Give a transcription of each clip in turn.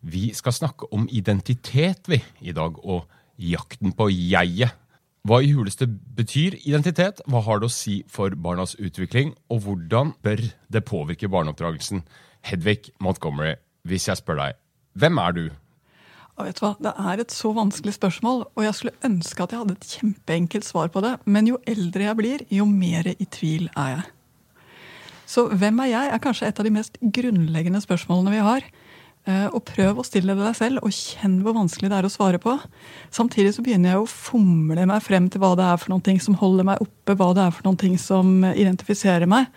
Vi skal snakke om identitet vi i dag, og jakten på jeget. Hva i huleste betyr identitet? Hva har det å si for barnas utvikling? Og hvordan bør det påvirke barneoppdragelsen? Hedvig Montgomery, hvis jeg spør deg, hvem er du? Og vet du hva? Det er et så vanskelig spørsmål, og jeg skulle ønske at jeg hadde et kjempeenkelt svar på det. Men jo eldre jeg blir, jo mer i tvil er jeg. Så hvem er jeg, er kanskje et av de mest grunnleggende spørsmålene vi har. Eh, og prøv å stille det deg selv, og kjenn hvor vanskelig det er å svare på. Samtidig så begynner jeg å fomle meg frem til hva det er for noen ting som holder meg oppe, hva det er for noen ting som identifiserer meg.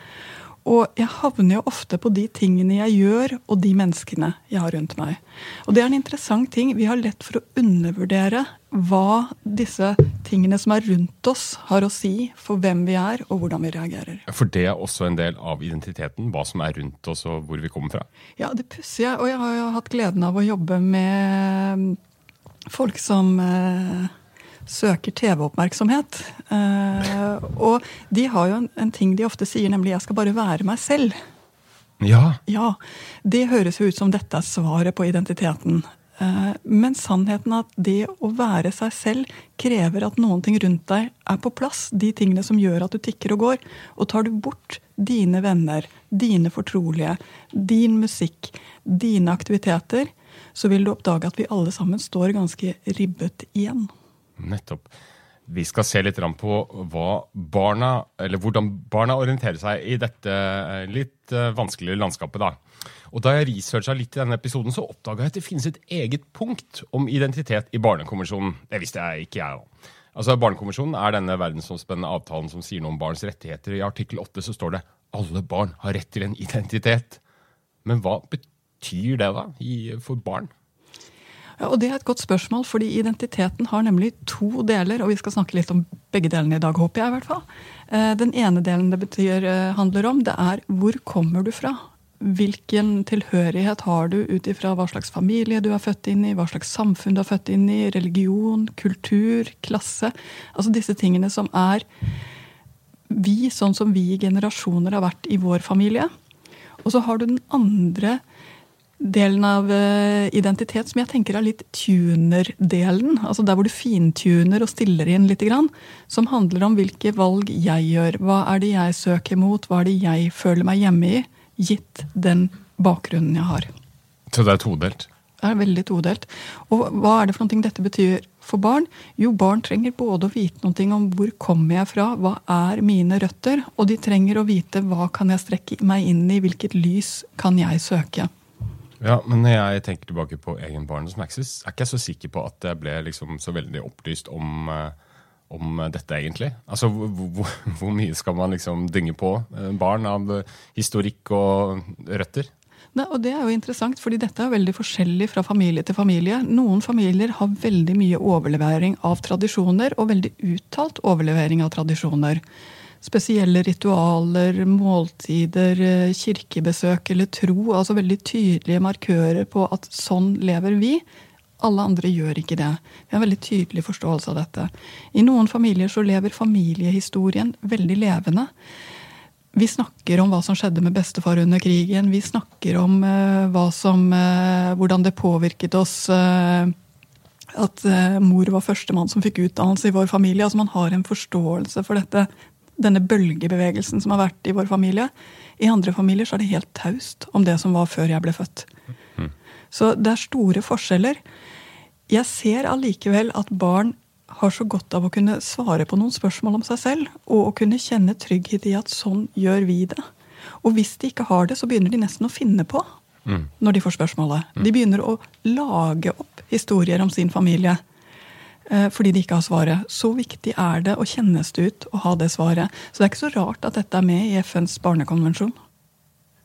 Og jeg havner jo ofte på de tingene jeg gjør, og de menneskene jeg har rundt meg. Og det er en interessant ting. Vi har lett for å undervurdere hva disse tingene som er rundt oss, har å si for hvem vi er, og hvordan vi reagerer. For det er også en del av identiteten? Hva som er rundt oss, og hvor vi kommer fra? Ja, det pusser jeg. og jeg har jo hatt gleden av å jobbe med folk som eh, søker TV-oppmerksomhet. Uh, og de har jo en, en, ting de ofte sier, nemlig 'jeg skal bare være meg selv'. Ja. ja. Det høres jo ut som dette er svaret på identiteten. Uh, men sannheten er at det å være seg selv krever at noen ting rundt deg er på plass. De tingene som gjør at du tikker og går. Og tar du bort dine venner, dine fortrolige, din musikk, dine aktiviteter, så vil du oppdage at vi alle sammen står ganske ribbet igjen. Nettopp. Vi skal se litt på barna, hvordan barna orienterer seg i dette eh, litt eh, vanskelige landskapet. da. Og Da jeg researcha litt i denne episoden, så oppdaga jeg at det finnes et eget punkt om identitet i Barnekonvensjonen. Det visste jeg ikke, jeg òg. Altså, Barnekonvensjonen er denne verdensomspennende avtalen som sier noe om barns rettigheter. I artikkel 8 så står det alle barn har rett til en identitet. Men hva betyr det da for barn? Og Det er et godt spørsmål, fordi identiteten har nemlig to deler. Og vi skal snakke litt om begge delene i dag, håper jeg. i hvert fall. Eh, den ene delen det betyr, eh, handler om, det er hvor kommer du fra? Hvilken tilhørighet har du ut ifra hva slags familie du er født inn i, hva slags samfunn du er født inn i, religion, kultur, klasse. Altså disse tingene som er vi, sånn som vi i generasjoner har vært i vår familie. Og så har du den andre delen av eh, identitet som jeg tenker er litt tuner-delen. Altså der hvor du fintuner og stiller inn litt. Som handler om hvilke valg jeg gjør. Hva er det jeg søker mot? Hva er det jeg føler meg hjemme i? Gitt den bakgrunnen jeg har. Så det er todelt? Det er veldig todelt. Og hva er det for noe dette betyr for barn? Jo, barn trenger både å vite noe om hvor kommer jeg fra, hva er mine røtter, og de trenger å vite hva kan jeg strekke meg inn i, hvilket lys kan jeg søke. Ja, men når jeg tenker tilbake på egen barndomsmaxis, er ikke jeg så sikker på at jeg ble liksom så veldig opplyst om, eh, om dette, egentlig. Altså, hvor, hvor, mye skal man liksom dynge på barn av historikk og røtter? Ne, og Det er jo interessant, fordi dette er veldig forskjellig fra familie til familie. Noen familier har veldig mye overlevering av tradisjoner, og veldig uttalt overlevering av tradisjoner. Spesielle ritualer, måltider, eh, kirkebesøk eller tro. Altså veldig tydelige markører på at sånn lever vi. Alle andre gjør ikke det. Vi har en veldig tydelig forståelse av dette. I noen familier så lever familiehistorien veldig levende. Vi snakker om hva som skjedde med bestefar under krigen. Vi snakker om uh, som, uh, hvordan det påvirket oss at mor var førstemann som fikk utdannelse i vår familie. Altså Man har en forståelse for dette, denne bølgebevegelsen som har vært i vår familie. I andre familier så er det helt taust om det som var før jeg ble født. Mm. Så det er store forskjeller. Jeg ser allikevel at barn har så godt av å kunne svare på noen spørsmål om seg selv, og å kunne kjenne trygghet i at sånn gjør vi det. Og hvis de ikke har det, så begynner de nesten å finne på mm. når de får spørsmålet. Mm. De begynner å lage opp historier om sin familie fordi de ikke har svaret. Så viktig er det å kjennes det ut å ha det svaret. Så det er ikke så rart at dette er med i FNs barnekonvensjon.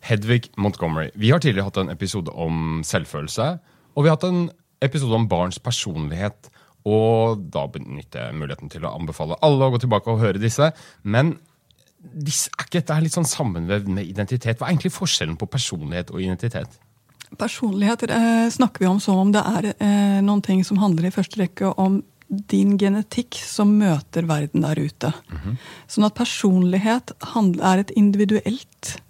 Hedvig Montgomery, vi har tidligere hatt en episode om selvfølelse. Og vi har hatt en episode om barns personlighet. Og da benytter jeg muligheten til å anbefale alle å gå tilbake og høre disse. Men disse, er ikke dette litt sånn sammenvevd med identitet? Hva er egentlig forskjellen på personlighet og identitet? Personlighet eh, snakker vi om som om det er eh, noen ting som handler i første rekke om din genetikk som møter verden der ute. Mm -hmm. Sånn at personlighet er et individuelt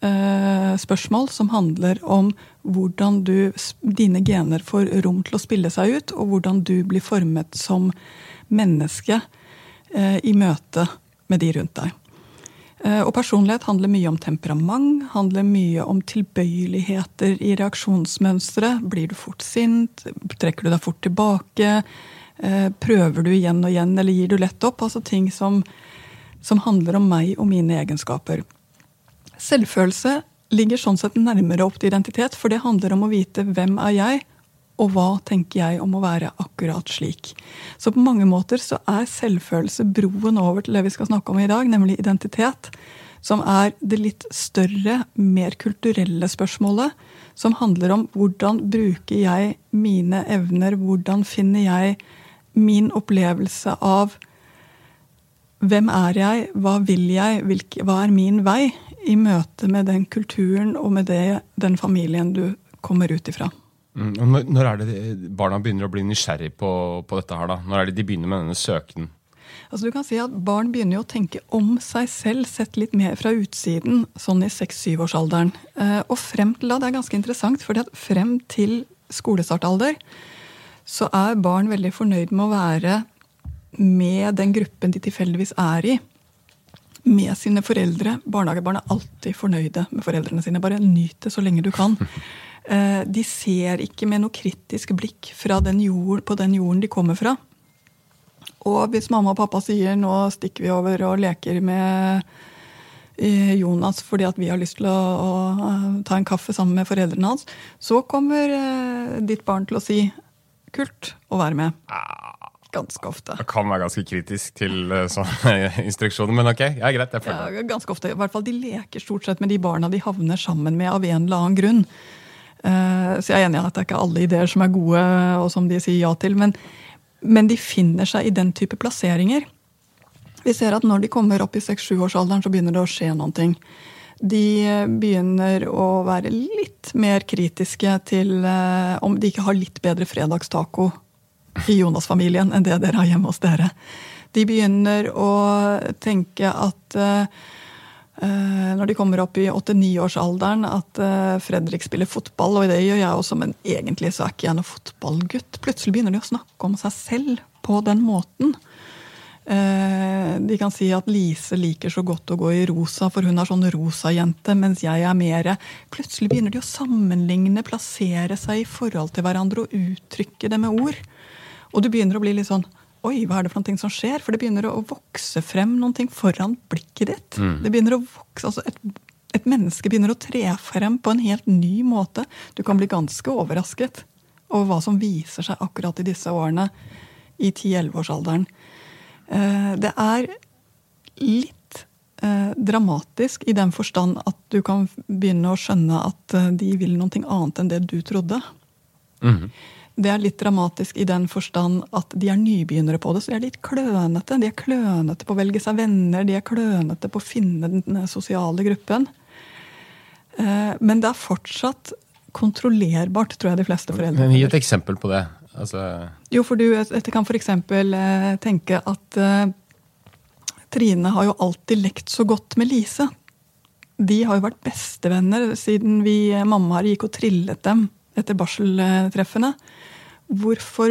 eh, spørsmål som handler om hvordan du, dine gener får rom til å spille seg ut, og hvordan du blir formet som menneske eh, i møte med de rundt deg. Eh, og personlighet handler mye om temperament, handler mye om tilbøyeligheter i reaksjonsmønstre. Blir du fort sint? Trekker du deg fort tilbake? Eh, prøver du igjen og igjen, eller gir du lett opp? Altså ting som, som handler om meg og mine egenskaper. Selvfølelse ligger sånn sett nærmere opp til identitet, for det handler om å vite hvem er jeg, og hva tenker jeg om å være akkurat slik. Så på mange måter så er selvfølelse broen over til det vi skal snakke om i dag, nemlig identitet. Som er det litt større, mer kulturelle spørsmålet. Som handler om hvordan bruker jeg mine evner, hvordan finner jeg min opplevelse av hvem er jeg, hva vil jeg, hva er min vei i møte med den kulturen og med det, den familien du kommer ut ifra. Mm, når er det barna begynner å bli nysgjerrig på, på, dette? her da? Når er det de begynner med denne søken? Altså du kan si at Barn begynner jo å tenke om seg selv, sett litt mer fra utsiden, sånn i 6-7-årsalderen. og frem til da, det er ganske interessant, fordi at frem til skolestartalder så er barn veldig fornøyd med å være med den gruppen de tilfeldigvis er i med sine foreldre. Barnehagebarn er alltid fornøyde med foreldrene sine. Bare nyt det så lenge du kan. Eh, de ser ikke med noe kritisk blikk den jord, på den jorden de kommer fra. Og hvis mamma og pappa sier 'nå stikker vi over og leker med eh, Jonas fordi at vi har lyst til å, å ta en kaffe sammen med foreldrene hans, så kommer eh, ditt barn til å si 'kult å være med'. Ah. Ganske ofte. Jeg kan være ganske kritisk til uh, sånne instruksjoner, men ok, ja, greit. jeg føler ja, Ganske ofte. I hvert fall De leker stort sett med de barna de havner sammen med av en eller annen grunn. Uh, så jeg er enig i at det er ikke alle ideer som er gode, og som de sier ja til. Men, men de finner seg i den type plasseringer. Vi ser at når de kommer opp i 6-7-årsalderen, så begynner det å skje noen ting. De begynner å være litt mer kritiske til uh, om de ikke har litt bedre fredagstaco i Jonas-familien enn det dere har hjemme hos dere. De begynner å tenke at uh, når de kommer opp i 8-9-årsalderen, at Fredrik spiller fotball, og det gjør jeg også, men egentlig så er ikke jeg noen fotballgutt. Plutselig begynner de å snakke om seg selv på den måten. Uh, de kan si at Lise liker så godt å gå i rosa, for hun er sånn rosajente, mens jeg er mere Plutselig begynner de å sammenligne, plassere seg i forhold til hverandre og uttrykke det med ord. Og du begynner å bli litt sånn Oi, hva er det for noe som skjer? For det begynner å vokse frem noen ting foran blikket ditt. Mm. Det begynner å vokse, altså et, et, menneske begynner å tre frem på en helt ny måte. Du kan bli ganske overrasket over hva som viser seg akkurat i disse årene i 10-11-årsalderen. Eh, det er litt eh, dramatisk i den forstand at du kan begynne å skjønne at eh, de vil noe annet enn det du trodde. Mm. Det er litt dramatisk i den forstand at de er nybegynnere på det. Så de er litt klønete. De er klønete på å velge seg venner, de er klønete på å finne den sosiale gruppen. Men det er fortsatt kontrollerbart, tror jeg de fleste foreldre Gi et eksempel på det. Altså, Jo, for du jeg kan f.eks. Eh, tenke at eh, Trine har jo alltid lekt så godt med Lise. De har jo vært bestevenner siden vi eh, mammaer gikk og trillet dem etter barseltreffene. Hvorfor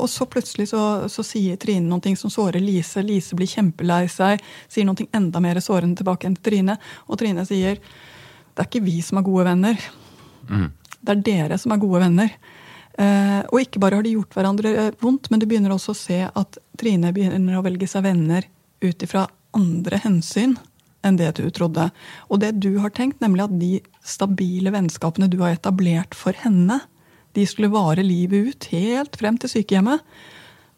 Og så plutselig så, så sier Trine noe som sårer Lise. Lise blir kjempelei seg, sier noe enda mer sårende tilbake enn til Trine. Og Trine sier det er ikke vi som er gode venner. Det er dere som er gode venner. Eh, og ikke bare har de gjort hverandre eh, vondt, men du begynner også å se at Trine begynner å velge seg venner ut ifra andre hensyn enn det du trodde. Og det du har tenkt, nemlig at de stabile vennskapene du har etablert for henne, de skulle vare livet ut, helt frem til sykehjemmet.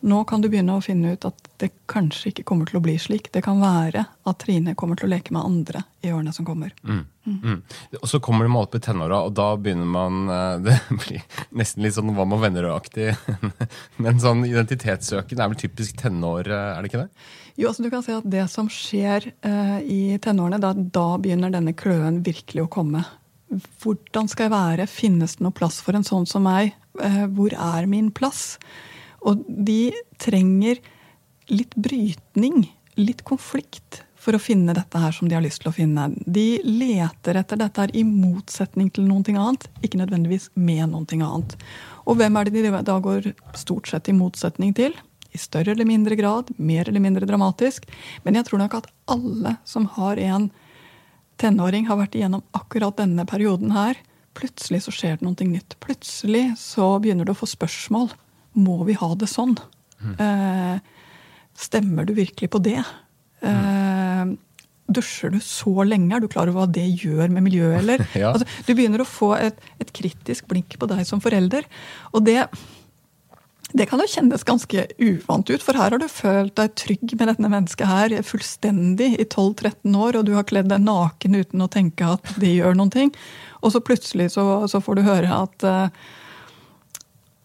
Nå kan du begynne å finne ut at det kanskje ikke kommer til å bli slik. Det kan være at Trine kommer til å leke med andre i årene som kommer. Mm. Og så kommer man opp i tenåra, og da begynner man eh, Det blir nesten litt sånn hva med venner-aktig. Men sånn identitetssøken er vel typisk tenår, eh, er det ikke det? Jo, altså du kan si at Det som skjer eh, i tenårene, da, da begynner denne kløen virkelig å komme. Hvordan skal jeg være? Finnes det noe plass for en sånn som meg? Eh, hvor er min plass? Og de trenger litt brytning, litt konflikt, for å finne dette her som de har lyst til å finne. De leter etter dette her i motsetning til noe annet, ikke nødvendigvis med noe annet. Og hvem er det de da går stort sett i motsetning til? I større eller mindre grad, mer eller mindre dramatisk. Men jeg tror nok at alle som har en tenåring, har vært igjennom akkurat denne perioden her. Plutselig så skjer det noe nytt. Plutselig så begynner du å få spørsmål. Må vi ha det sånn? Eh, stemmer du virkelig på det? Eh, dusjer du så lenge? Er du klar over hva det gjør med miljøet? Eller? Ja. altså, du begynner å få et, et kritisk blikk på deg som forelder. Og det, det kan jo kjennes ganske uvant ut, for her har du følt deg trygg med dette mennesket her fullstendig i 12-13 år, og du har kledd deg naken uten å tenke at det gjør noen ting. Og så plutselig så, så får du høre at eh,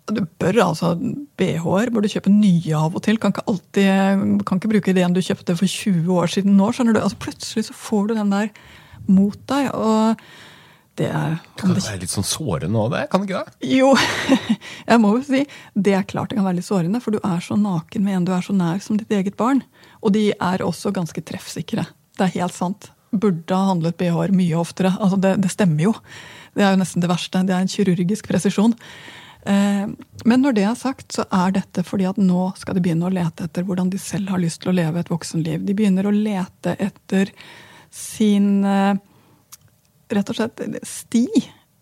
du bør altså BH-er bør du kjøpe nye av og til. Kan ikke, alltid, kan ikke bruke det du kjøpte for 20 år siden nå. skjønner du? Altså Plutselig så får du den der mot deg. og det er Kan det være litt sånn sårende òg, det? Kan det ikke det? Jo, jeg må jo si det er klart det kan være litt sårende, for du er så naken med en du er så nær som ditt eget barn. Og de er også ganske treffsikre. Det er helt sant. Burde ha handlet BH-er mye oftere. Altså det, det stemmer jo. Det er jo nesten det verste. Det er en kirurgisk presisjon. Eh, Men når det er sagt, så er dette fordi at nå skal de begynne å lete etter hvordan de selv har lyst til å leve et voksenliv. De begynner å lete etter sin eh, rett og slett sti.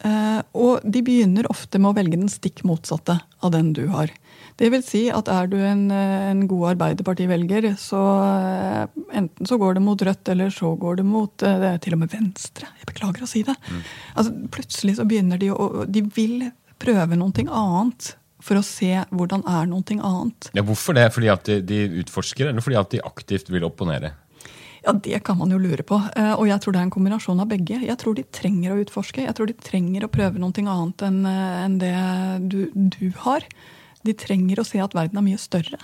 Eh, Og de begynner ofte med å velge den stikk motsatte av den du har. Det vil si at er du en, en god Arbeiderparti-velger, så enten så går det mot Rødt, eller så går det mot det til og med Venstre. Jeg beklager å si det. Altså, plutselig så begynner de å De vil prøve noe annet for å se hvordan er noe annet. Ja, Hvorfor det? Fordi at de, de utforsker, eller fordi at de aktivt vil opponere? Ja, Det kan man jo lure på. Eh, Og jeg tror det er en kombinasjon av begge. Jeg tror de trenger å utforske. Jeg tror de trenger å prøve noe annet eh, enn det du, du har. De trenger å se at verden er mye større.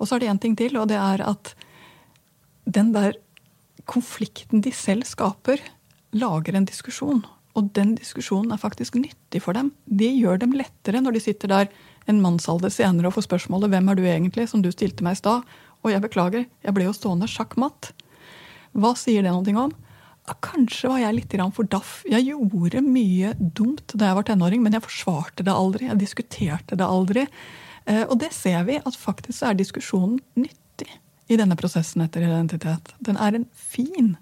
Og så er det én ting til, og det er at den der konflikten de selv skaper, lager en diskusjon. Og den diskusjonen er faktisk nyttig for dem. Det gjør dem lettere når de sitter der en mannsalder senere og får spørsmålet 'Hvem er du egentlig?' som du stilte meg i stad. Og jeg beklager, jeg ble jo stående sjakkmatt. Hva sier det noe om? Kanskje var jeg litt for daff. Jeg gjorde mye dumt da jeg var tenåring, men jeg forsvarte det aldri. Jeg diskuterte det aldri. Eh, Og det ser vi, at faktisk er diskusjonen nyttig i denne prosessen etter identitet. Den er en fin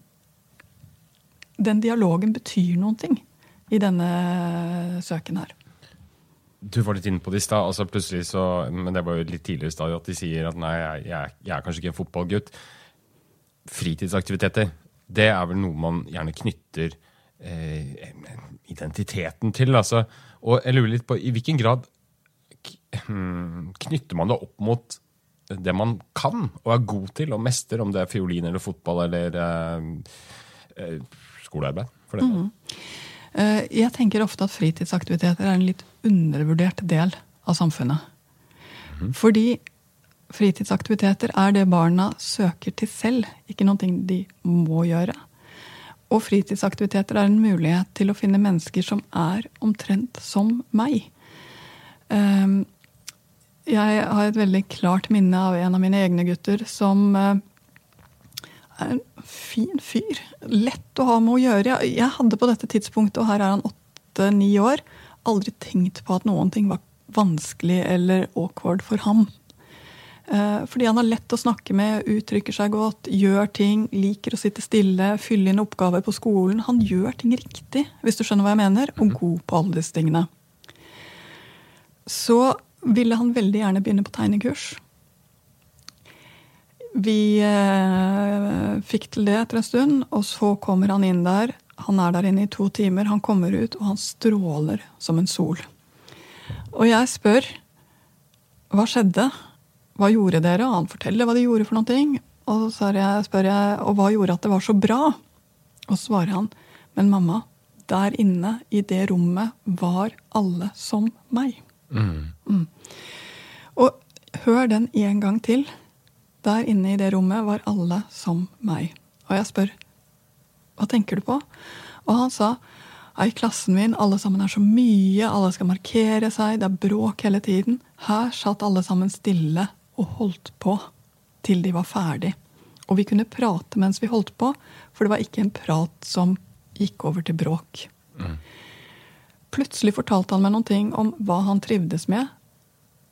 Den dialogen betyr noen ting i denne søken her. Du var litt inne på det i stad, altså plutselig så, men det var jo litt tidligere i stad, at de sier at nei, jeg, jeg, er kanskje ikke en fotballgutt. Fritidsaktiviteter, det er vel noe man gjerne knytter eh, identiteten til. Altså. Og jeg lurer litt på i hvilken grad hmm, knytter man det opp mot det man kan og er god til og mester, om det er fiolin eller fotball eller eh, eh, skolearbeid. for det. Mm. Jeg tenker ofte at fritidsaktiviteter er en litt undervurdert del av samfunnet. Fordi fritidsaktiviteter er det barna søker til selv, ikke noe de må gjøre. Og fritidsaktiviteter er en mulighet til å finne mennesker som er omtrent som meg. Eh, Jeg har et veldig klart minne av en av mine egne gutter som eh, er en fin fyr. Lett å ha med å gjøre. Jeg, hadde på dette tidspunktet, og her er han åtte-ni år, aldri tenkt på at noen ting var vanskelig eller awkward for ham. Eh, fordi han er lett å snakke med, uttrykker seg godt, gjør ting, liker å sitte stille, fylle inn oppgaver på skolen. Han gjør ting riktig, hvis du skjønner hva jeg mener, og god på alle disse tingene. Så ville han veldig gjerne begynne på tegnekurs. Vi eh, fikk til det etter en stund, og så kommer han inn der. Han er der inne i to timer. Han kommer ut, og han stråler som en sol. Og jeg spør hva skjedde? Hva gjorde dere? Og han forteller hva de gjorde for noe. Og så jeg, spør jeg og hva gjorde at det var så bra? Og så svarer han men mamma, der inne i det rommet var alle som meg. Mm. Og hør den en gang til. Der inne i det rommet var alle som meg. Og jeg spør hva tenker du på? Og han sa i klassen min alle sammen er så mye, alle skal markere seg, det er bråk hele tiden. Her satt alle sammen stille og holdt på til de var ferdig. Og vi kunne prate mens vi holdt på, for det var ikke en prat som gikk over til bråk. Plutselig fortalte han meg noen ting om hva han trivdes med,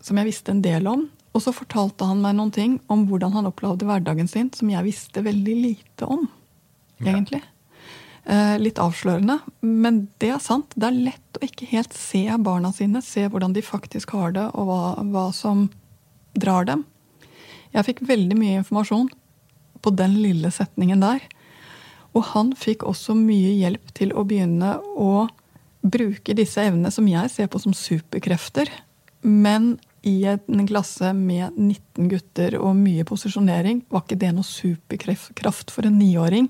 som jeg visste en del om. Og så fortalte han meg noen ting om hvordan han opplevde hverdagen sin, som jeg visste veldig lite om, egentlig. Eh, litt avslørende, men det er sant. Det er lett å ikke helt se barna sine, se hvordan de faktisk har det, og hva, hva som drar dem. Jeg fikk veldig mye informasjon på den lille setningen der. Og han fikk også mye hjelp til å begynne å bruke disse evnene som jeg ser på som superkrefter, men i en klasse med 19 gutter og mye posisjonering var ikke det noe superkraft for en niåring.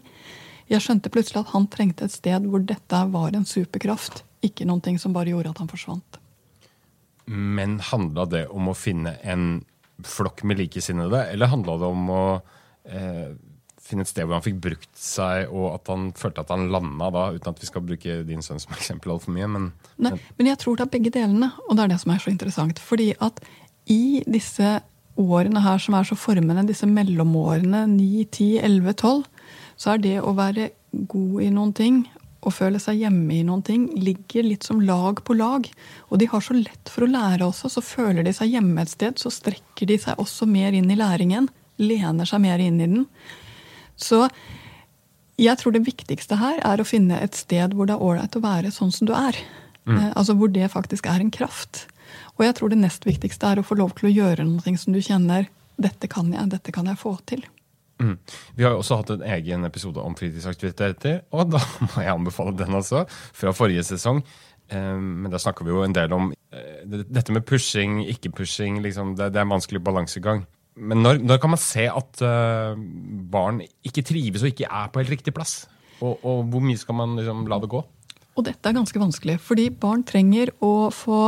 Jeg skjønte plutselig at han trengte et sted hvor dette var en superkraft, ikke noe som bare gjorde at han forsvant. Men handla det om å finne en flokk med likesinnede, eller handla det om å eh, finne et sted hvor han fikk brukt seg, og at han følte at han landa da, uten at vi skal bruke din sønn som eksempel altfor mye. Men, Nei, men jeg tror det er begge delene, og det er det som er så interessant. Fordi at i disse årene her som er så formende, disse mellomårene 9, 10, 11, 12, så er det å være god i noen ting og føle seg hjemme i noen ting, ligger litt som lag på lag. Og de har så lett for å lære også. Så føler de seg hjemme et sted, så strekker de seg også mer inn i læringen. Lener seg mer inn i den. Så jeg tror det viktigste her er å finne et sted hvor det er ålreit å være sånn som du er. Mm. altså hvor det faktisk er en kraft. Og jeg tror det nest viktigste er å få lov til å gjøre noe som du kjenner dette kan jeg, dette kan jeg få til. Mm. Vi har jo også hatt en egen episode om fritidsaktiviteter, og da må jeg anbefale den altså. fra forrige sesong. Eh, Men da snakker vi jo en del om eh, dette med pushing, ikke-pushing. Liksom, det, det er en vanskelig balansegang. Men når, når kan man se at uh, barn ikke trives og ikke er på helt riktig plass? Og, og hvor mye skal man liksom la det gå? Og dette er ganske vanskelig, fordi barn trenger å få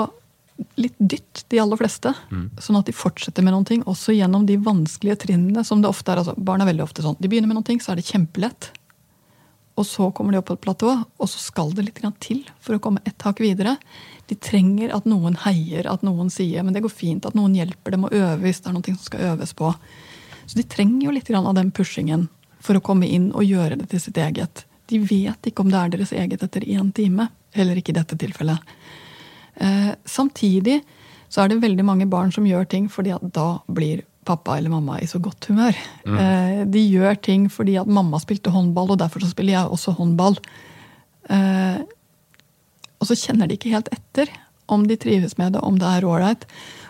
litt dytt, de aller fleste. Sånn at de fortsetter med noen ting, også gjennom de vanskelige trinnene. som det ofte er. Altså, barn er veldig ofte sånn. De begynner med noen ting, så er det kjempelett. Og så kommer de opp på et platå, og så skal det litt til for å komme et hakk videre. De trenger at noen heier, at noen sier men det går fint, at noen hjelper dem å øve hvis det er noe som skal øves på. Så de trenger jo litt av den pushingen for å komme inn og gjøre det til sitt eget. De vet ikke om det er deres eget etter én time, heller ikke i dette tilfellet. Eh, samtidig så er det veldig mange barn som gjør ting fordi at da blir pappa eller mamma i så godt humør. Eh, de gjør ting fordi at mamma spilte håndball, og derfor så spiller jeg også håndball. Eh, og så kjenner de ikke helt etter om de trives med det, om det er ålreit.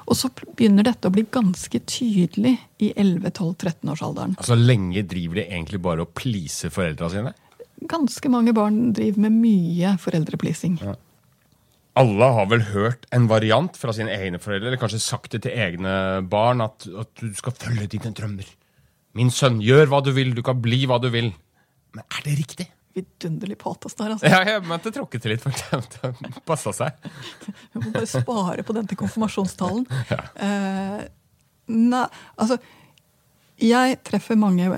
Og så begynner dette å bli ganske tydelig i 11-12-13-årsalderen. Altså, Lenge driver de egentlig bare og pleaser foreldra sine? Ganske mange barn driver med mye foreldrepleasing. Alle har vel hørt en variant fra sine egne foreldre, eller kanskje sagt det til egne barn, at, at du skal følge dine drømmer. Min sønn, gjør hva du vil, du kan bli hva du vil. Men er det riktig? Vidunderlig patos der, altså. Ja, jeg mente tråkket til litt, for det passa seg. Vi må bare spare på den til konfirmasjonstalen. Eh, nei, altså Jeg treffer mange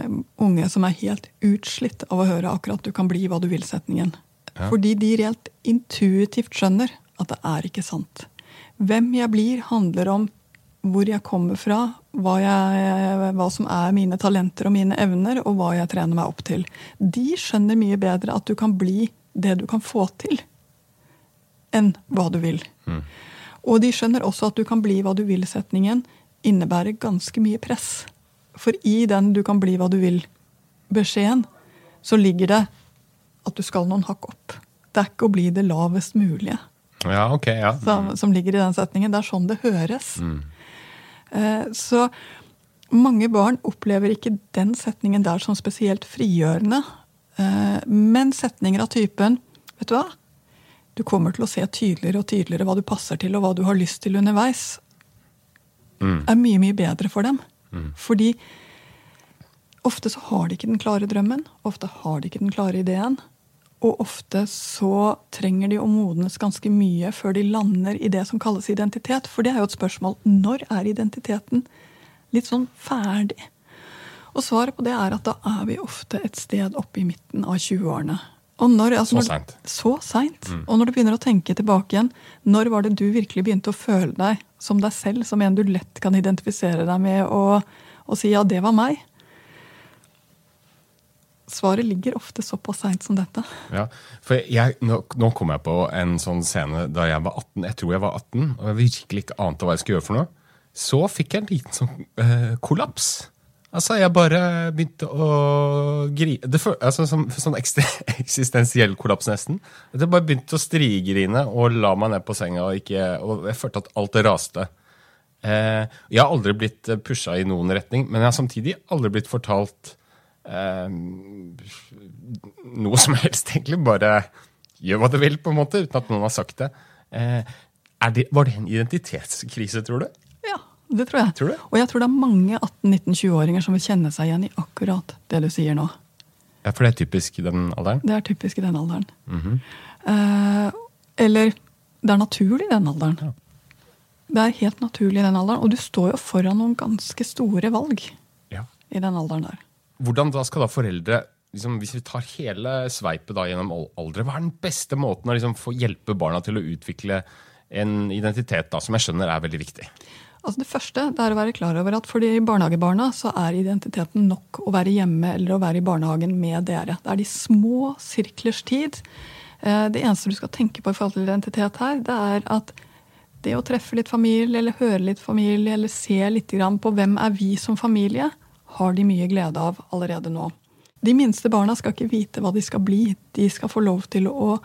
unge som er helt utslitt av å høre akkurat 'du kan bli hva du vil'-setningen. Fordi de reelt intuitivt skjønner at det er ikke sant. Hvem jeg blir, handler om hvor jeg kommer fra, hva, jeg, hva som er mine talenter og mine evner, og hva jeg trener meg opp til. De skjønner mye bedre at du kan bli det du kan få til, enn hva du vil. Og de skjønner også at du kan bli hva du vil-setningen innebærer ganske mye press. For i den du kan bli hva du vil-beskjeden, så ligger det at du skal noen hakk opp. Det er ikke å bli det lavest mulige Ja, ok, ja. som, som ligger i den setningen. Det er sånn det høres. Eh, så mange barn opplever ikke den setningen der som spesielt frigjørende. Eh, men setninger av typen Vet du hva? Du kommer til å se tydeligere og tydeligere hva du passer til, og hva du har lyst til underveis. Er mye, mye bedre for dem. Fordi ofte så har de ikke den klare drømmen. Ofte har de ikke den klare ideen. Og ofte så trenger de å modnes ganske mye før de lander i det som kalles identitet. For det er jo et spørsmål når er identiteten litt sånn ferdig? Og svaret på det er at da er vi ofte et sted oppe i midten av 20-årene. Og når, altså Så seint. sent. Så seint. Og når du begynner å tenke tilbake igjen, når var det du virkelig begynte å føle deg som deg selv, som en du lett kan identifisere deg med, og, og si ja, det var meg? Svaret ligger ofte såpass seint som dette. Ja, for jeg, nå, nå kom jeg på en sånn scene da jeg var 18. Jeg tror jeg var 18, og jeg virkelig ikke ante hva jeg skulle gjøre for noe. Så fikk jeg en liten sånn eh, kollaps. Altså, jeg bare begynte å grine altså, Sånn ekstra, eksistensiell kollaps, nesten. Jeg bare begynte å strigrine og la meg ned på senga, og, ikke, og jeg følte at alt raste. Eh, jeg har aldri blitt pusha i noen retning, men jeg har samtidig aldri blitt fortalt eh, noe som helst, egentlig. Bare gjør hva du vil, på en måte, uten at noen har sagt det. Eh, det var det en identitetskrise, tror du? Ja, det tror jeg. Tror du? Og jeg tror det er mange 18-19-20-åringer som vil kjenne seg igjen i akkurat det du sier nå. Ja, For det er typisk i den alderen? Det er typisk i den alderen. eh, eller det er naturlig i den alderen. Det er helt naturlig i den alderen. Og du står jo foran noen ganske store valg Ja. i den alderen der. Hvordan da skal da foreldre liksom, Hvis vi tar hele sveipet da gjennom aldre, hva er den beste måten å liksom, få hjelpe barna til å utvikle en identitet da, som jeg skjønner er veldig viktig? Altså Det første det er å være klar over at for de barnehagebarna så er identiteten nok å være hjemme eller å være i barnehagen med dere. Det er de små sirklers tid. Eh, Det eneste du skal tenke på i forhold til identitet her, det er at det å treffe litt familie, eller høre litt familie, eller se litt på hvem er vi som familie, har de mye glede av allerede nå. De minste barna skal ikke vite hva de skal bli. De skal få lov til å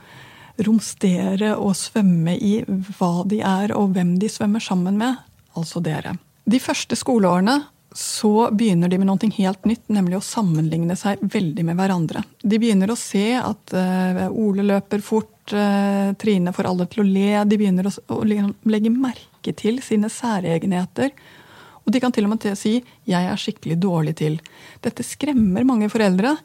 romstere og svømme i hva de er, og hvem de svømmer sammen med, altså dere. De første skoleårene så begynner de med noe helt nytt, nemlig å sammenligne seg veldig med hverandre. De begynner å se at eh, Ole løper fort, eh, Trine får alle til å le. De begynner å, legge merke til sine særegenheter. Og de kan til og med si 'jeg er skikkelig dårlig til'. Dette skremmer mange foreldre,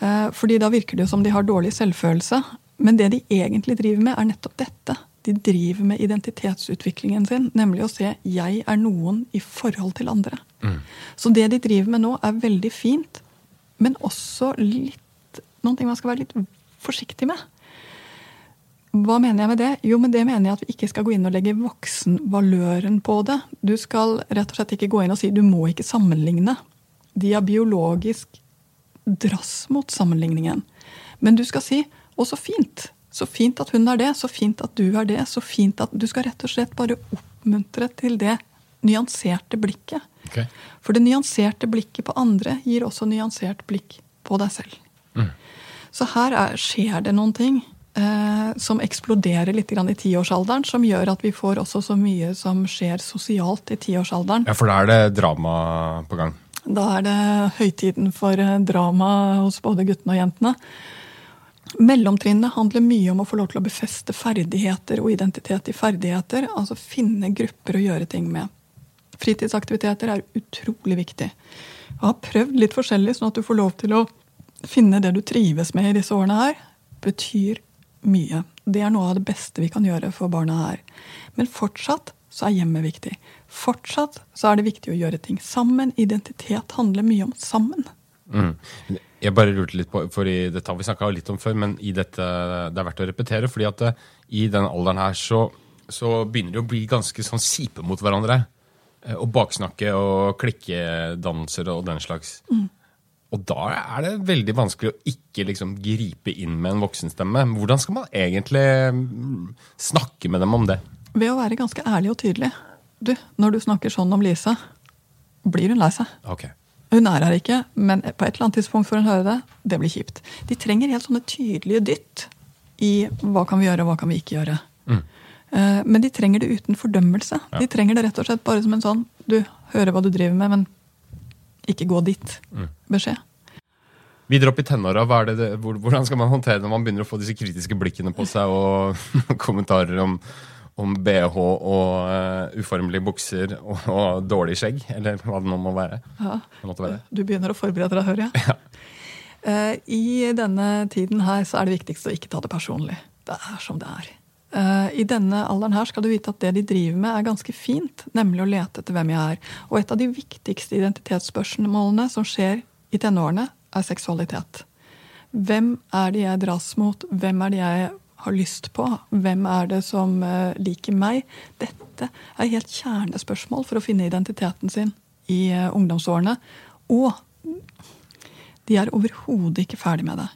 eh, fordi da virker det som de har dårlig selvfølelse. Men det de egentlig driver med, er nettopp dette. De driver med identitetsutviklingen sin, nemlig å se 'jeg er noen i forhold til andre'. Så det de driver med nå, er veldig fint, men også litt noen ting man skal være litt forsiktig med. Hva mener jeg med det? Jo, med det mener jeg at vi ikke skal gå inn og legge voksenvaløren på det. Du skal rett og slett ikke gå inn og si du må ikke sammenligne. De har biologisk drass mot sammenligningen. Men du skal si å, så fint. Så fint at hun er det, så fint at du er det. så fint at Du skal rett og slett bare oppmuntre til det nyanserte blikket. Okay. For det nyanserte blikket på andre gir også nyansert blikk på deg selv. Så her er, skjer det noen ting som eksploderer litt grann i tiårsalderen, som gjør at vi får også så mye som skjer sosialt i tiårsalderen. Ja, For da er det drama på gang. Da er det høytiden for eh, drama hos både guttene og jentene. Mellomtrinnet handler mye om å få lov til å befeste ferdigheter og identitet i ferdigheter. Altså finne grupper å gjøre ting med. Fritidsaktiviteter er utrolig viktig. Jeg har prøvd litt forskjellig, sånn at du får lov til å finne det du trives med i disse årene her. Betyr mye. Det er noe av det beste vi kan gjøre for barna her. Men fortsatt så er hjemmet viktig. Fortsatt så er det viktig å gjøre ting sammen. Identitet handler mye om sammen. Mm. Jeg bare lurte litt på, for i dette har vi snakka litt om før, men i dette, det er verdt å repetere. fordi at eh, i den alderen her så, så begynner de å bli ganske sånn sipe mot hverandre. Eh, og baksnakke og klikkedannelser og den slags. Mm. Og da er det veldig vanskelig å ikke liksom gripe inn med en voksenstemme. Hvordan skal man egentlig mm, snakke med dem om det? Ved å være ganske ærlig og tydelig. Du, når du snakker sånn om Lise, blir hun lei seg. Okay. Hun er her ikke, men på et eller annet tidspunkt får hun høre det. Det blir kjipt. De trenger helt sånne tydelige dytt i hva kan vi gjøre, og hva kan vi ikke gjøre. Mm. Eh, men de trenger det uten fordømmelse. Ja. De trenger det rett og slett bare som en sånn Du, hører hva du driver med, men ikke gå dit. Mm. Videre opp i tenåra, hvordan skal man håndtere når man begynner å få disse kritiske blikkene på seg og kommentarer om om bh og uh, uformelige bukser og, og, dårlig skjegg, eller hva det nå må være. Ja. være. Du begynner å forberede deg, hører jeg. Ja. Uh, I denne tiden her så er det viktigste å ikke ta det personlig. Det er som det er. Uh, I denne alderen her skal du vite at det de driver med, er ganske fint, nemlig å lete etter hvem jeg er. Og et av de viktigste identitetsspørsmålene som skjer i tenårene, er seksualitet. Hvem er det jeg dras mot? Hvem er det jeg har lyst på? Hvem er det som uh, liker meg? Dette er helt kjernespørsmål for å finne identiteten sin i uh, ungdomsårene. Og de er overhodet ikke ferdig med det.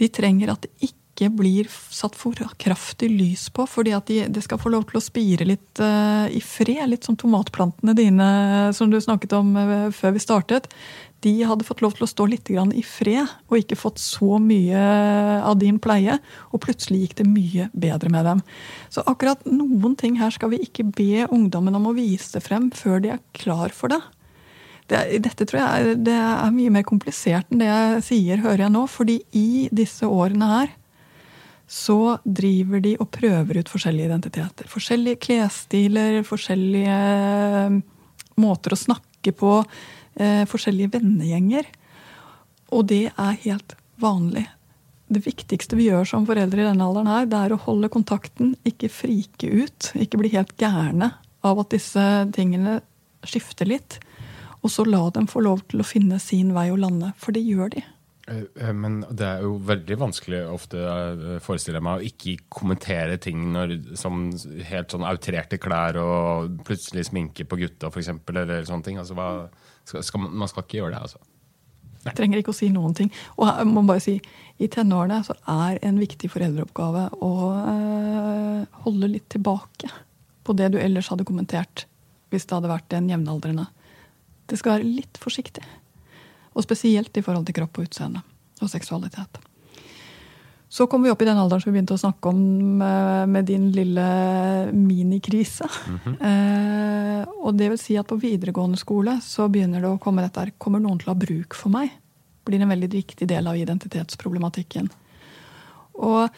De trenger at det ikke blir satt for kraftig lys på, fordi at de, skal få lov til å spire litt uh, i fred. Litt som tomatplantene dine som du snakket om før vi startet de hadde fått lov til å stå litt i fred og ikke fått så mye av din pleie. Og plutselig gikk det mye bedre med dem. Så akkurat noen ting her skal vi ikke be ungdommen om å vise frem før de er klar for det. det dette tror jeg det er mye mer komplisert enn det jeg sier, hører jeg nå. fordi i disse årene her så driver de og prøver ut forskjellige identiteter. Forskjellige klesstiler, forskjellige måter å snakke på eh, forskjellige vennegjenger. Og det er helt vanlig. Det viktigste vi gjør som foreldre i denne alderen, her, det er å holde kontakten, ikke frike ut. Ikke bli helt gærne av at disse tingene skifter litt. Og så la dem få lov til å finne sin vei og lande, for det gjør de. Eh, eh, men det er jo veldig vanskelig ofte, eh, forestiller jeg meg, å ikke kommentere ting når, som helt sånn outrerte klær og plutselig sminke på gutta, f.eks., eller sånne ting. Altså, hva, skal, skal, man skal ikke gjøre det, altså. Nei. Trenger ikke å si noen ting. Og jeg må bare si, i tenårene så er en viktig foreldreoppgave å øh, holde litt tilbake på det du ellers hadde kommentert hvis det hadde vært en jevnaldrende. Det skal være litt forsiktig. Og spesielt i forhold til kropp og utseende og seksualitet. Så kom vi opp i den alderen som vi begynte å snakke om eh, med din lille minikrise. Mm -hmm. eh, og det vil si at på videregående skole så begynner det å komme dette her. Kommer noen til å ha bruk for meg? Blir en veldig viktig del av identitetsproblematikken. Og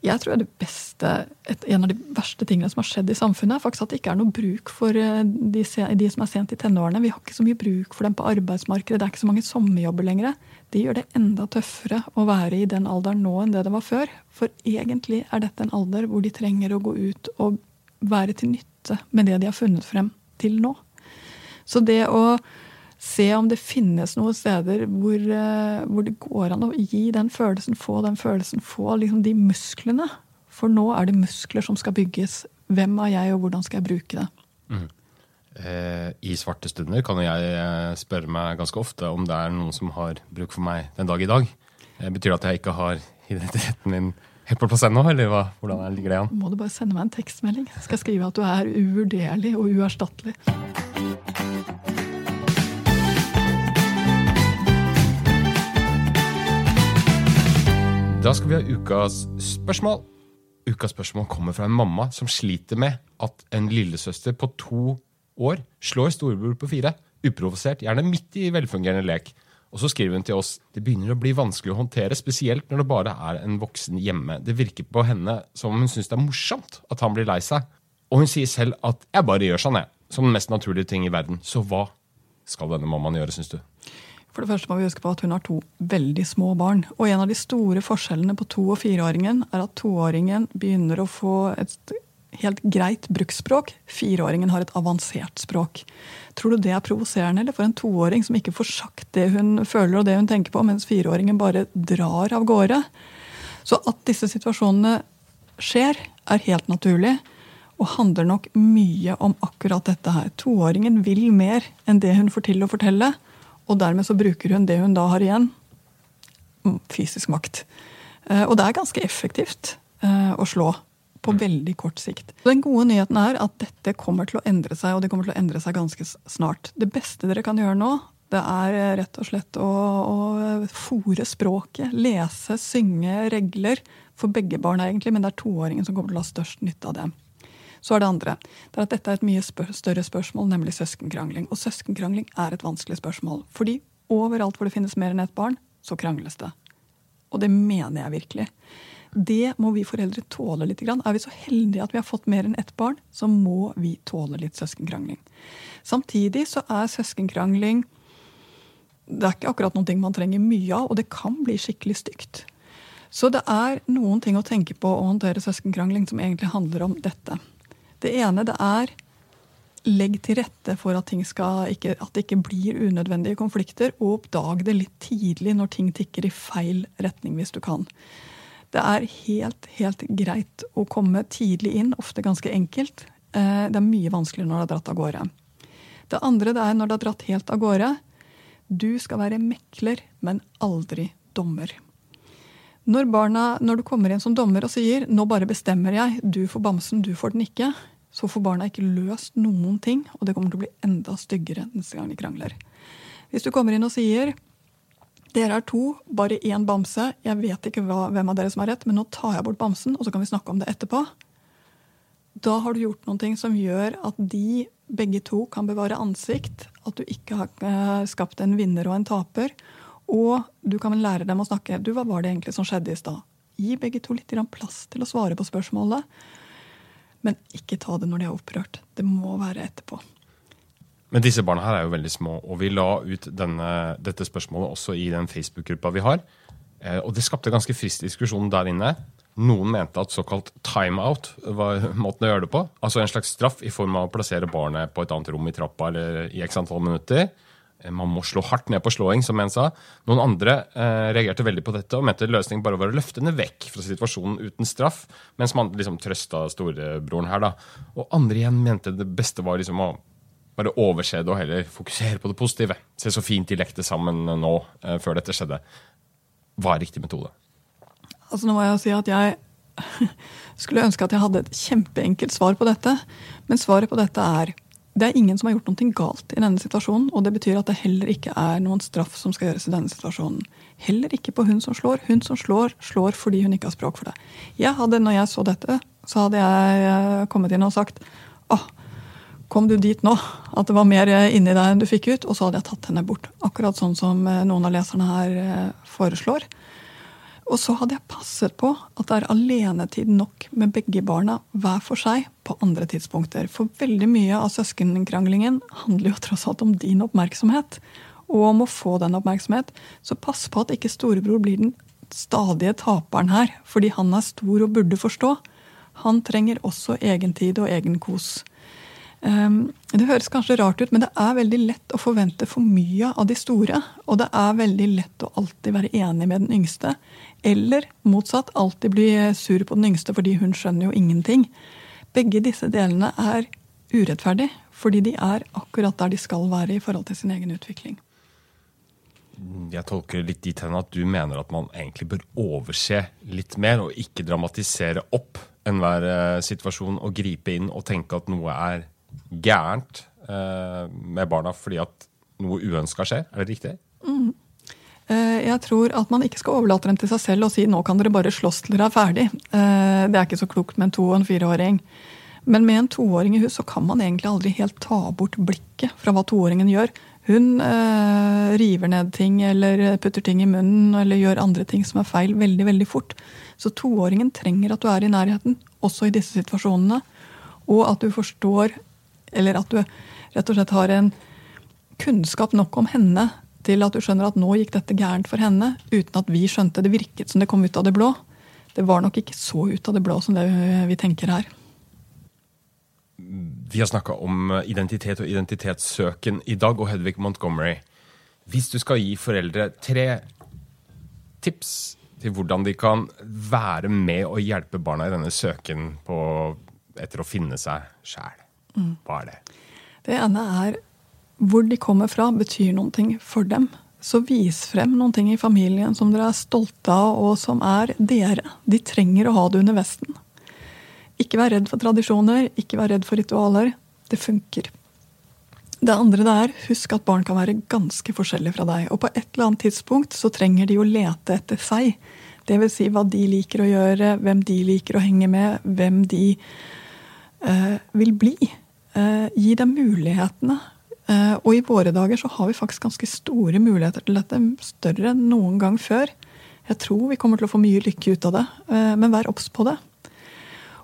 jeg tror det beste, et, En av de verste tingene som har skjedd i samfunnet, er faktisk at det ikke er noe bruk for eh, de, de, som er sent i tenårene. Vi har ikke så mye bruk for dem på arbeidsmarkedet. Det er ikke så mange sommerjobber lenger. Det gjør det enda tøffere å være i den alderen nå enn det det var før. For egentlig er dette en alder hvor de trenger å gå ut og være til nytte med det de har funnet frem til nå. Så det å se om det finnes noen steder hvor, eh, hvor, det går an å gi den følelsen, få den følelsen, få liksom de musklene. For nå er det muskler som skal bygges. Hvem er jeg, og hvordan skal jeg bruke det? Mm. Eh, I svarte stunder kan jeg eh, spørre meg ganske ofte om det er noen som har bruk for meg den dag i dag. Eh, betyr det at jeg ikke har identiteten min helt på plass ennå, eller hva? hvordan ligger det an? Må du bare sende meg en tekstmelding. skal Jeg skrive at du er uvurderlig og uerstattelig. Da skal vi ha ukas spørsmål. Ukas spørsmål kommer fra en mamma som sliter med at en lillesøster på to år slår storebror på fire. Uprovosert, gjerne midt i velfungerende lek. Og så skriver hun til oss det begynner å bli vanskelig å håndtere, spesielt når det bare er en voksen hjemme. Det virker på henne som om hun syns det er morsomt at han blir lei seg. Og hun sier selv at 'jeg bare gjør sånn, jeg', som den mest naturlige ting i verden. Så hva skal denne mammaen gjøre, syns du? For det første må vi huske på at hun har to veldig små barn. Og en av de store forskjellene på to- og fireåringen er at toåringen begynner å få et helt greit bruksspråk. Fireåringen har et avansert språk. Tror du det er provoserende eller for en toåring som ikke får sagt det hun føler og det hun tenker på, mens fireåringen bare drar av gårde? Så at disse situasjonene skjer, er helt naturlig. Og handler nok mye om akkurat dette her. Toåringen vil mer enn det hun får til å fortelle. Og dermed så bruker hun det hun da har igjen, fysisk makt. Eh, og det er ganske effektivt eh, å slå på veldig kort sikt. Den gode nyheten er at dette kommer til å endre seg, og det kommer til å endre seg ganske snart. Det beste dere kan gjøre nå, det er eh, rett og slett å, å fòre språket. Lese, synge regler. For begge barn, egentlig, men det er toåringen som kommer til å ha størst nytte av det. Så er det andre. Det er at dette er et mye spør større spørsmål, nemlig søskenkrangling. Og søskenkrangling er et vanskelig spørsmål. Fordi overalt hvor det finnes mer enn ett barn, så krangles det. Og det mener jeg virkelig. Det må vi foreldre tåle litt. Er vi så heldige at vi har fått mer enn ett barn, så må vi tåle litt søskenkrangling. Samtidig så er søskenkrangling det er ikke akkurat noe man trenger mye av, og det kan bli skikkelig stygt. Så det er noen ting å tenke på å håndtere søskenkrangling som egentlig handler om dette. Det ene det er legg til rette for at, ikke, at, det ikke blir unødvendige konflikter, og oppdag det litt tidlig når ting tikker i feil retning, hvis du kan. Det er helt, helt greit å komme tidlig inn, ofte ganske enkelt. Eh, det er mye vanskeligere når det har dratt av gårde. Det andre det er når det har dratt helt av gårde. Du skal være mekler, men aldri dommer. Når, barna, når du kommer inn som dommer og sier 'nå bare bestemmer jeg, du får bamsen, du får den ikke', så får barna ikke løst noen ting, og det kommer til å bli enda styggere neste gang de krangler. Hvis du kommer inn og sier 'dere er to, bare én bamse, jeg vet ikke hva, hvem av dere som har rett', men nå tar jeg bort bamsen, og så kan vi snakke om det etterpå', da har du gjort noe som gjør at de begge to kan bevare ansikt, at du ikke har eh, skapt en vinner og en taper. Og du kan lære dem å snakke. Du, Hva var det egentlig som skjedde i stad? Gi begge to litt plass til å svare på spørsmålet. Men ikke ta det når de er opprørt. Det må være etterpå. Men disse barna her er jo veldig små, og vi la ut denne, dette spørsmålet også i den Facebook-gruppa vi har. Eh, og det skapte ganske frisk diskusjon der inne. Noen mente at såkalt timeout var måten å gjøre det på. Altså en slags straff i form av å plassere barnet på et annet rom i trappa eller i x antall minutter. Eh, man må slå hardt ned på slåing, som en sa. Noen andre eh, reagerte veldig på dette og mente løsningen bare var å løfte henne vekk fra situasjonen uten straff, mens man liksom trøsta storebroren her. da. Og andre igjen mente det beste var liksom å bare overse det og heller fokusere på det positive. Se så fint de lekte sammen nå, eh, før dette skjedde. Hva er riktig metode? Altså Nå må jeg si at jeg skulle ønske at jeg hadde et kjempeenkelt svar på dette. Men svaret på dette er det er ingen som har gjort noe galt i denne situasjonen. Og det betyr at det heller ikke er noen straff som skal gjøres i denne situasjonen. Heller ikke på hun som slår. Hun som slår, slår fordi hun ikke har språk for det. Jeg hadde, når jeg så dette, så hadde jeg eh, kommet inn og sagt åh, kom du dit nå? At det var mer inni deg enn du fikk ut? Og så hadde jeg tatt henne bort. Akkurat sånn som eh, noen av leserne her eh, foreslår. Og så hadde jeg passet på at det er alenetid nok med begge barna hver for seg på andre tidspunkter. For veldig mye av søskenkranglingen handler jo tross alt om din oppmerksomhet. Og om å få den oppmerksomhet. Så pass på at ikke storebror blir den stadige taperen her, fordi han er stor og burde forstå. Han trenger også egentid og egen kos. Um, det høres kanskje rart ut, men det er veldig lett å forvente for mye av de store. Og det er veldig lett å alltid være enig med den yngste. Eller motsatt, alltid bli sur på den yngste fordi hun skjønner jo ingenting. Begge disse delene er urettferdig, fordi de er akkurat der de skal være i forhold til sin egen utvikling. Jeg tolker litt dit hen at du mener at man egentlig bør overse litt mer, og ikke dramatisere opp enhver eh, situasjon og gripe inn og tenke at noe er gærent eh, med barna fordi at noe uønska skjer? Er det riktig? Mm. Eh, jeg tror at man ikke skal overlate dem til seg selv og si nå kan dere bare slåss til dere er ferdig. Eh, det er ikke så klokt med en to- og en fireåring. Men med en toåring i hus så kan man egentlig aldri helt ta bort blikket fra hva toåringen gjør. Hun eh, river ned ting eller putter ting i munnen eller gjør andre ting som er feil, veldig veldig fort. Så toåringen trenger at du er i nærheten, også i disse situasjonene. Og at du forstår, eller at du rett og slett har en kunnskap nok om henne til at du skjønner at nå gikk dette gærent for henne, uten at vi skjønte det virket som det kom ut av det blå. Det var nok ikke så ut av det blå som det vi tenker her. Vi har snakka om identitet og identitetssøken i dag, og Hedvig Montgomery. Hvis du skal gi foreldre tre tips til hvordan de kan være med og hjelpe barna i denne søken på, etter å finne seg sjæl, hva er det? Det ene er hvor de kommer fra, betyr noen ting for dem. Så vis frem noen ting i familien som dere er stolte av, og som er dere. De trenger å ha det under vesten. Ikke vær redd for tradisjoner, ikke vær redd for ritualer. Det funker. Det andre det er, husk at barn kan være ganske forskjellige fra deg. Og på et eller annet tidspunkt så trenger de å lete etter seg. Vil si hva de liker å gjøre, hvem de liker å henge med, hvem de eh, vil bli. Eh, gi dem mulighetene. Eh, og i våre dager så har vi faktisk ganske store muligheter til dette. Større enn noen gang før. Jeg tror vi kommer til å få mye lykke ut av det, eh, men vær obs på det.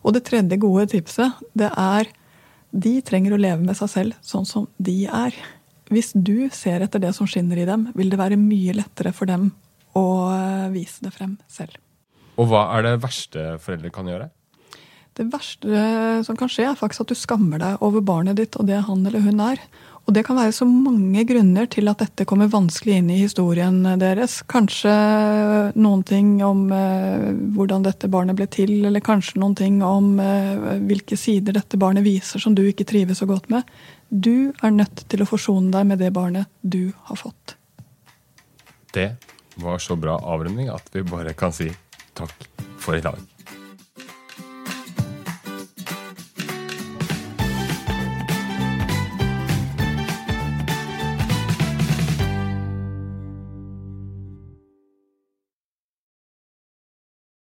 Og det tredje gode tipset, det er de trenger å leve med seg selv sånn som de er. Hvis du ser etter det som skinner i dem, vil det være mye lettere for dem å vise det frem selv. Og hva er det verste foreldre kan gjøre? Det verste som kan skje, er faktisk at du skammer deg over barnet ditt og det han eller hun er. Og det kan være så mange grunner til at dette kommer vanskelig inn i historien deres. Kanskje noen ting om eh, hvordan dette barnet ble til, eller kanskje noen ting om eh, hvilke sider dette barnet viser som du ikke trives så godt med. Du er nødt til å forsone deg med det barnet du har fått. Det var så bra avrunding at vi bare kan si takk for i dag.